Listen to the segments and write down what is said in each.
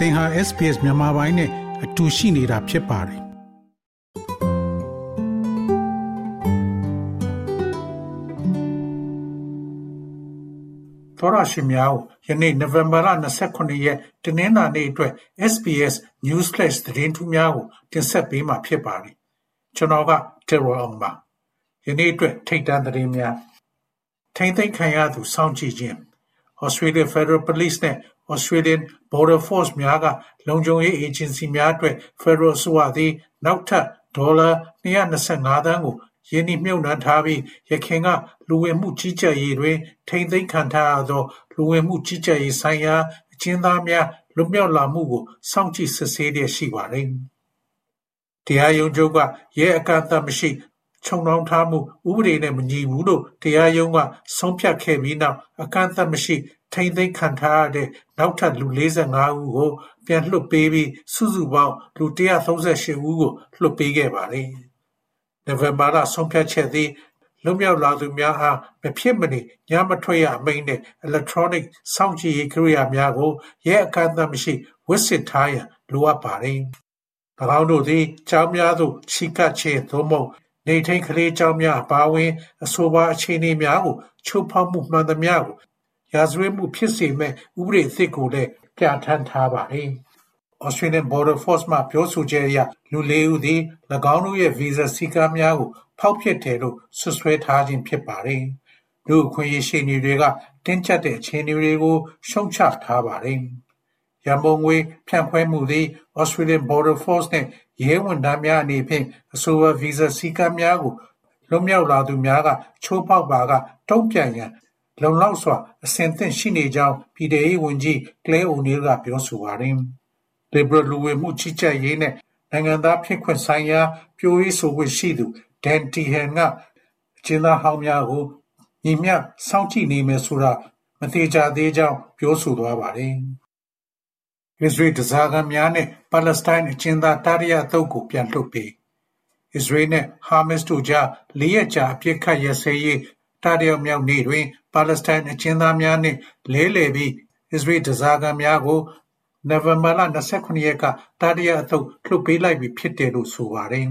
သင်ဟာ SPS မြန်မာပိုင်းနဲ့အတူရှိနေတာဖြစ်ပါတယ်သောရရှိမြောက်ယနေ့နိုဝင်ဘာလ29ရက်တနင်္လာနေ့အတွက် SPS News Flash သတင်းထူးများကိုတင်ဆက်ပေးမှာဖြစ်ပါတယ်ကျွန်တော်ကတေရောအောင်ပါယနေ့အတွက်ထိတ်တန့်သတင်းများထိမ့်သိမ်းခံရသူစောင့်ကြည့်ခြင်း Australia Federal Police နဲ့ Australian Border Force များကလုံခြုံရေးအေဂျင်စီများအတွက် Federal အစိုးရသည်နောက်ထပ်ဒေါ်လာ225သန်းကိုယင်းနှမြုပ်နှံထားပြီးရခင်ကလူဝင်မှုကြီးကြပ်ရေးတွင် ထိမ့်သိမ်းခံထားရသောလူဝင်မှုကြီးကြပ်ရေးဆိုင်ရာအကျဉ်းသားများလွတ်မြောက်လာမှုကိုစောင့်ကြည့်စစ်ဆေးလျက်ရှိပါသည်။တရားရုံးချုပ်ကရဲအကန့်အသတ်မရှိ ခြုံနှောင်ထားမှုဥပဒေနဲ့မညီဘူးလို့တရားရုံးကဆုံးဖြတ်ခဲ့ပြီးနောက်အကန့်အသတ်မရှိ ထိန်းသိမ်းခံထားရတဲ့နောက်ထပ်လူ၄၅ဦးကို ပြန်လွှတ်ပေးပြီးစုစုပေါင်းလူ၁၃၈ဦးကိုလွှတ်ပေးခဲ့ပါတယ်။နိုဝင်ဘာလဆုံးဖြတ်ချက်သည်လွတ်မြောက်လာသူများအားမဖြစ်မနေညမထွက်ရအမိန့်နှင့် Electronic စောင့်ကြည့်ရေးကိရိယာများကိုရဲအကန့်အသတ်မရှိဝတ်ဆင်ထားရန်လိုအပ်ပါတယ်။၎င်းတို့သည်ကျောင်းများသို့ချီးကပ်ခြင်းသို့မဟုတ် နေထိန်ကလေးကျောင်းများအပါအဝင်အဆိုပါအခြေအနေများကိုချိုးဖောက်မှုမှန်သမျှကိုရာဇဝတ်မှုဖြစ်စေမယ့်ဥပဒေအသစ်ကိုလည်းပြဋ္ဌာန်းထားပါတယ်။ Australian Border Force မှပြောဆိုချက်အရလူလေးဦးသည်၎င်းတို့ရဲ့ဗီဇာစည်းကမ်းများကိုဖောက်ဖျက်တယ်လို့ဆွဆွဲထားခြင်းဖြစ်ပါတယ်။လူအခွင့်အရေးရှိနေတွေကတင်းကျပ်တဲ့အခြေအနေတွေကိုရှုံချထားပါတယ်။ ရန်ပုံငွေဖြန့်ခွဲမှုသည် Australian Border Force နဲ့ရဲဝန်ထမ်းများအနေဖြင့်အဆိုပါဗီဇာစည်းကမ်းများကိုလွတ်မြောက်လာသူများကချိုးဖောက်ပါကတုံ့ပြန်ရန်လုံလောက်စွာအဆင်သင့်ရှိနေကြောင်းပြည်ထဲရေးဝန်ကြီး Claire O'Neil ကပြောဆိုပါတယ်။ Liberal လူဝင်မှုကြီးကြပ်ရေးနဲ့နိုင်ငံသားဖြစ်ခွင့်ဆိုင်ရာပြောရေးဆိုခွင့်ရှိသူ Dan Tehan ကအကျဉ်းသားဟောင်းများကိုညီမျှစောင့်ကြည့်နေမယ်ဆိုတာမသေချာသေးကြောင်းပြောဆိုသွားပါတယ်။ အစ္စရေးဓားစာခံများနဲ့ပါလက်စတိုင်းအကျဉ်းသားတတိယအသုတ်ကိုပြန်လွှတ်ပေး။အစ္စရေးနဲ့ဟာမတ်စ်တို့ကြားလေးရက်ကြာအပစ်အခတ်ရပ်စဲရေးတတိယမြောက်နေ့တွင်ပါလက်စတိုင်းအကျဉ်းသားများနှင့်လဲလှယ်ပြီးအစ္စရေးဓားစာခံများကိုနိုဝင်ဘာလ၂၇ရက်ကတတိယအသုတ်လွှတ်ပေးလိုက်ပြီဖြစ်တယ်လို့ဆိုပါတယ်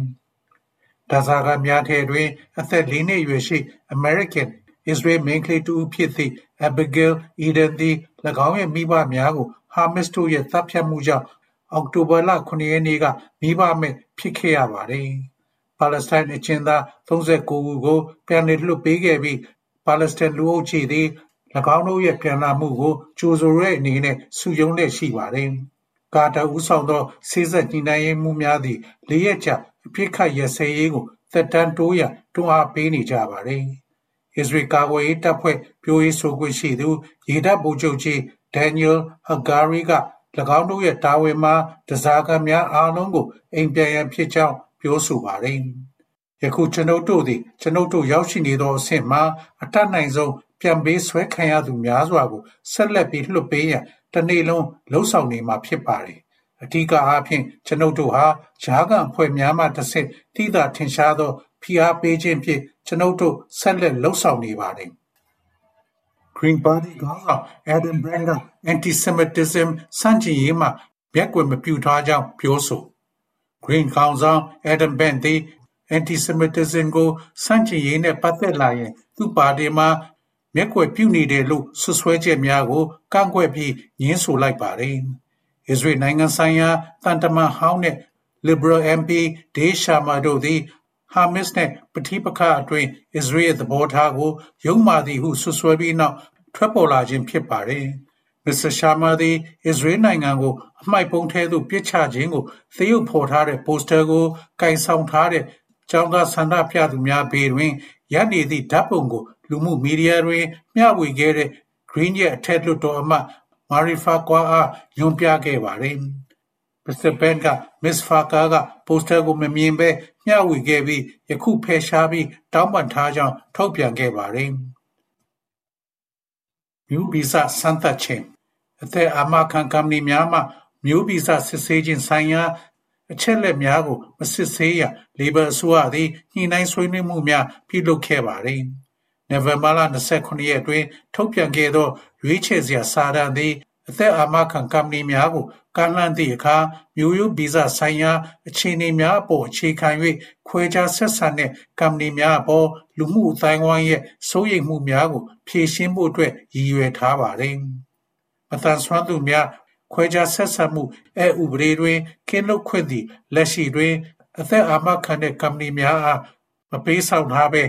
။ဓားစာခံများထဲတွင် အသက်၄နှစ်အရွယ်ရှိအမေရိကန်-အစ္စရေးမိန်းကလေးတစ်ဦးဖြစ်သည့် Abigail Edan သည်၎င်းရဲ့မိဘများကို ဟာမတ်စ်တို့ရဲ့သတ်ဖြတ်မှုကြောင့်အောက်တိုဘာလ၇ရက်နေ့ကမိဘမဲ့ဖြစ်ခဲ့ရပါတယ်။ပါလက်စတိုင်းအကျဉ်းသား၃၉ဦးကိုပြန်လည်လွှတ်ပေးခဲ့ပြီးပါလက်စတိုင်းလူအုပ်ကြီးသည်၎င်းတို့ရဲ့ပြန်လာမှုကိုကြိုဆိုတဲ့အနေနဲ့စုရုံးလျက်ရှိပါတယ်။ကာတာဦးဆောင်သောစေ့စပ်ညှိနှိုင်းရေးမှူးများသည်လေးရက်ကြာအပစ်အခတ်ရပ်စဲရေးကိုသက်တမ်းတိုးရန်တွန်းအားပေးနေကြပါတယ်။ အစ္စရေးကာကွယ်ရေးတပ်ဖွဲ့ပြောရေးဆိုခွင့်ရှိသူရေတပ်ဗိုလ်ချုပ်ကြီး Daniel Hagari က၎င်းတို့ရဲ့တာဝန်မှာဓားစာခံများအားလုံးကိုအိမ်ပြန်ရန်ဖြစ်ကြောင်းပြောဆိုပါတယ်။ယခုကျွန်ုပ်တို့သည်ကျွန်ုပ်တို့ရောက်ရှိနေသောအဆင့်မှာအတတ်နိုင်ဆုံးပြန်ပေးဆွဲခံရသူများစွာကိုဆက်လက်ပြီးလွှတ်ပေးရန်တစ်နေ့လုံးလှုံ့ဆော်နေမှာဖြစ်ပါတယ်။အဓိကအားဖြင့်ကျွန်ုပ်တို့ဟာကြားခံအဖွဲ့များမှတစ်ဆင့်သိသာထင်ရှားသော ဖိအားပေးခြင်းဖြင့်ကျွန်ုပ်တို့ဆက်လက်လှုံ့ဆော်နေပါတယ်။ Green Party ခေါင်းဆောင် Adam Bandt က Anti-Semitism ဆန့်ကျင်ရေးမှာမျက်ကွယ်မပြုထားကြောင်းပြောဆို Green ခေါင်းဆောင် Adam Bandt သည် Anti-Semitism ကိုဆန့်ကျင်ရေးနဲ့ပတ်သက်လာရင် သူ့ပါတီမှာမျက်ကွယ်ပြုနေတယ်လို့စွပ်စွဲချက်များကိုကန့်ကွက်ပြီးငြင်းဆိုလိုက်ပါတယ်။အစ္စရေးနိုင်ငံဆိုင်ရာသံတမန်ဟောင်းနဲ့ Liberal MP Dave Sharma တို့သည် ဟာမတ်နှင့်ပဋိပက္ခအတွင်းအစ္စရေးရဲ့သဘောထားကိုယုံမာသည်ဟုစွပ်စွဲပြီးနောက်ထွက်ပေါ်လာခြင်းဖြစ်ပါတယ်။မစ္စတာရှာမာသည်အစ္စရေးနိုင်ငံကိုအမှိုက်ပုံထဲသို့ပစ်ချခြင်းကိုသရုပ်ဖော်ထားတဲ့ပိုစတာကိုကင်ဆောင်ထားတဲ့ကျောင်းသားဆန္ဒပြသူများဘေးတွင်ရပ်နေသည့်ဓာတ်ပုံကိုလူမှုမီဒီယာတွင်မျှဝေခဲ့တဲ့ Green ရဲ့အထက်လွှတ်တော်အမတ် Mari Farquhar အားညွှန်ပြခဲ့ပါတယ်။ Mr. Bandt က Ms. Farquhar ကပိုစတာကိုမမြင်ဘဲ မျှဝေခဲ့ပြီးယခုဖယ်ရှားပြီးတောင်းပန်ထားကြောင်းထုတ်ပြန်ခဲ့ပါတယ်။မျိုးဗီဇစမ်းသပ်ခြင်းအသက်အာမခံကုမ္ပဏီများမှမျိုးဗီဇစစ်ဆေးခြင်းဆိုင်ရာအချက်အလက်များကိုမစစ်ဆေးရန်လေဘာအစိုးရသည်ညှိနှိုင်းဆွေးနွေးမှုများပြုလုပ်ခဲ့ပါသည်။နိုဝင်ဘာလ29ရက်အတွင်းထုတ်ပြန်ခဲ့သောရွေးချယ်စရာစာတမ်းသည် အသက်အာမခံကုမ္ပဏီများကိုကမ်းလှမ်းသည့်အခါမျိုးရိုးဗီဇဆိုင်ရာအခြေအနေများအပေါ်အခြေခံ၍ခွဲခြားဆက်ဆံတဲ့ကုမ္ပဏီများအပေါ်လူမှုအသိုင်းအဝိုင်းရဲ့စိုးရိမ်မှုများကိုဖြေရှင်းဖို့အတွက်ရည်ရွယ်ထားပါသည်။မသန်စွမ်းသူများခွဲခြားဆက်ဆံမှုအဥပဒေတွင်ကင်းလွတ်ခွင့်သည်လက်ရှိတွင် အသက်အာမခံတဲ့ကုမ္ပဏီများအားမပေးဆောင်ထားဘဲ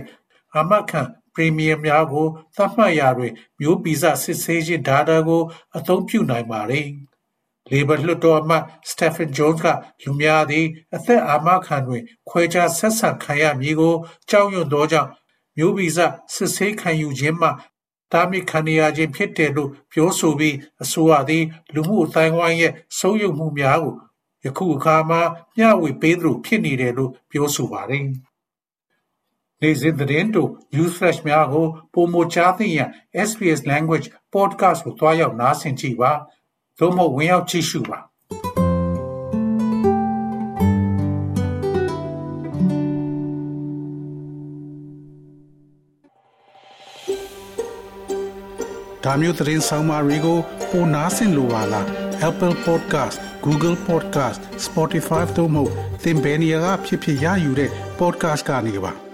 အာမခံ ပရီမီယံများကိုသတ်မှတ်ရာတွင်မျိုးဗီဇစစ်ဆေးခြင်း data ကို အသုံးပြုနိုင်ပါသည်။ Labour လွှတ်တော်အမတ် Stephen Jones ကလူများသည် အသက်အာမခံတွင် ခွဲခြားဆက်ဆံခံရမည်ကိုကြောက်ရွံ့သောကြောင့်မျိုးဗီဇစစ်ဆေးခံယူခြင်းမှတားမြစ်ခံနေရခြင်းဖြစ်တယ်လို့ပြောဆိုပြီးအစိုးရသည်လူမှုအသိုင်းအဝိုင်းရဲ့စိုးရိမ်မှုများကိုယခုအခါမှာမျှဝေပေးသလိုဖြစ်နေတယ်လို့ပြောဆိုပါတယ်။ နေ့စဉ်သတင်းတို့ News Flash များကိုပိုမိုကြားသိရန် SBS Language Podcast ကိုတွားရောက်နားဆင်ကြည့်ပါ။သို့မဟုတ်ဝင်ရောက်ကြည့်ရှုပါ။ဒါမျိုးသတင်းဆောင်မတွေကိုပိုနားဆင်လိုပါလား Apple Podcast Google Podcast Spotify တို့မှာသင်ပင်ရာဖြစ်ဖြစ်ရယူတဲ့ podcast ကနေပါ